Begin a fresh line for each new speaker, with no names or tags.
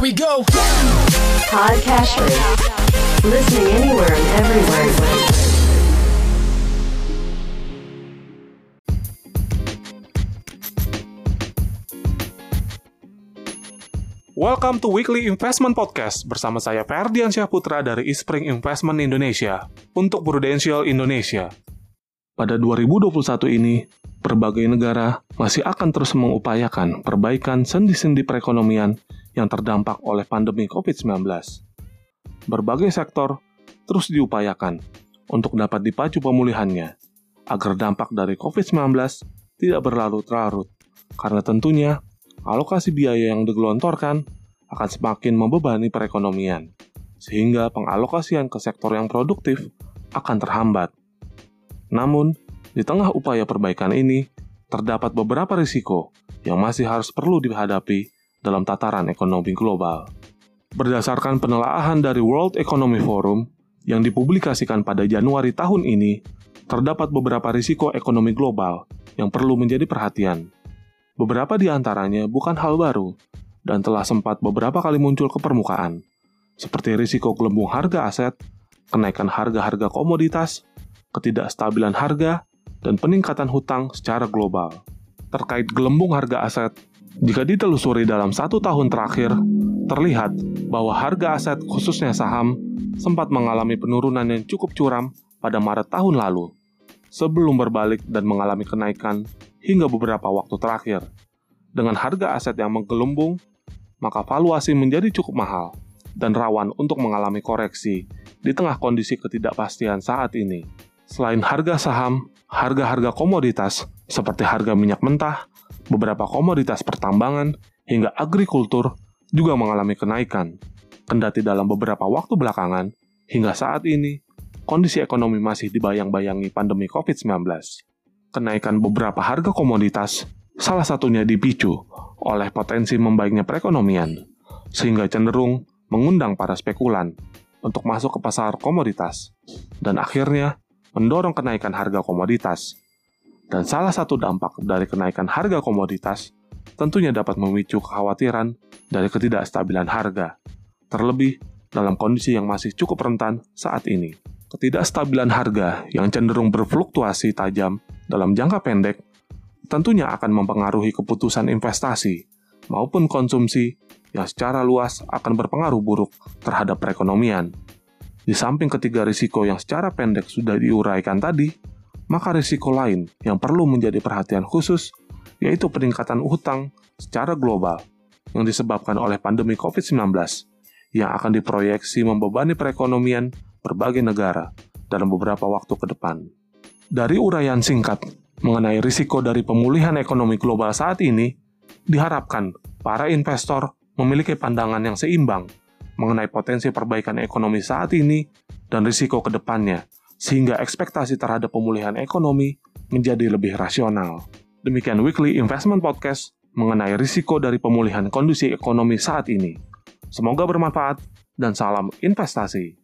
Here we go.
Podcasters. Listening anywhere and everywhere.
Welcome to Weekly Investment Podcast bersama saya Ferdian Syahputra dari Ispring Investment Indonesia untuk Prudential Indonesia. Pada 2021 ini, berbagai negara masih akan terus mengupayakan perbaikan sendi-sendi perekonomian yang terdampak oleh pandemi COVID-19. Berbagai sektor terus diupayakan untuk dapat dipacu pemulihannya agar dampak dari COVID-19 tidak berlarut-larut, karena tentunya alokasi biaya yang digelontorkan akan semakin membebani perekonomian, sehingga pengalokasian ke sektor yang produktif akan terhambat. Namun, di tengah upaya perbaikan ini, terdapat beberapa risiko yang masih harus perlu dihadapi dalam tataran ekonomi global. Berdasarkan penelaahan dari World Economic Forum yang dipublikasikan pada Januari tahun ini, terdapat beberapa risiko ekonomi global yang perlu menjadi perhatian. Beberapa di antaranya bukan hal baru dan telah sempat beberapa kali muncul ke permukaan, seperti risiko gelembung harga aset, kenaikan harga-harga komoditas, ketidakstabilan harga, dan peningkatan hutang secara global. Terkait gelembung harga aset, jika ditelusuri dalam satu tahun terakhir, terlihat bahwa harga aset khususnya saham sempat mengalami penurunan yang cukup curam pada Maret tahun lalu, sebelum berbalik dan mengalami kenaikan hingga beberapa waktu terakhir. Dengan harga aset yang menggelembung, maka valuasi menjadi cukup mahal dan rawan untuk mengalami koreksi di tengah kondisi ketidakpastian saat ini. Selain harga saham, harga-harga komoditas seperti harga minyak mentah, beberapa komoditas pertambangan, hingga agrikultur juga mengalami kenaikan. Kendati dalam beberapa waktu belakangan, hingga saat ini, kondisi ekonomi masih dibayang-bayangi pandemi COVID-19. Kenaikan beberapa harga komoditas salah satunya dipicu oleh potensi membaiknya perekonomian, sehingga cenderung mengundang para spekulan untuk masuk ke pasar komoditas, dan akhirnya mendorong kenaikan harga komoditas. Dan salah satu dampak dari kenaikan harga komoditas tentunya dapat memicu kekhawatiran dari ketidakstabilan harga, terlebih dalam kondisi yang masih cukup rentan saat ini. Ketidakstabilan harga yang cenderung berfluktuasi tajam dalam jangka pendek tentunya akan mempengaruhi keputusan investasi maupun konsumsi yang secara luas akan berpengaruh buruk terhadap perekonomian. Di samping ketiga risiko yang secara pendek sudah diuraikan tadi, maka risiko lain yang perlu menjadi perhatian khusus yaitu peningkatan utang secara global yang disebabkan oleh pandemi COVID-19 yang akan diproyeksi membebani perekonomian berbagai negara dalam beberapa waktu ke depan. Dari uraian singkat mengenai risiko dari pemulihan ekonomi global saat ini, diharapkan para investor memiliki pandangan yang seimbang mengenai potensi perbaikan ekonomi saat ini dan risiko ke depannya, sehingga ekspektasi terhadap pemulihan ekonomi menjadi lebih rasional. Demikian Weekly Investment Podcast mengenai risiko dari pemulihan kondisi ekonomi saat ini. Semoga bermanfaat dan salam investasi.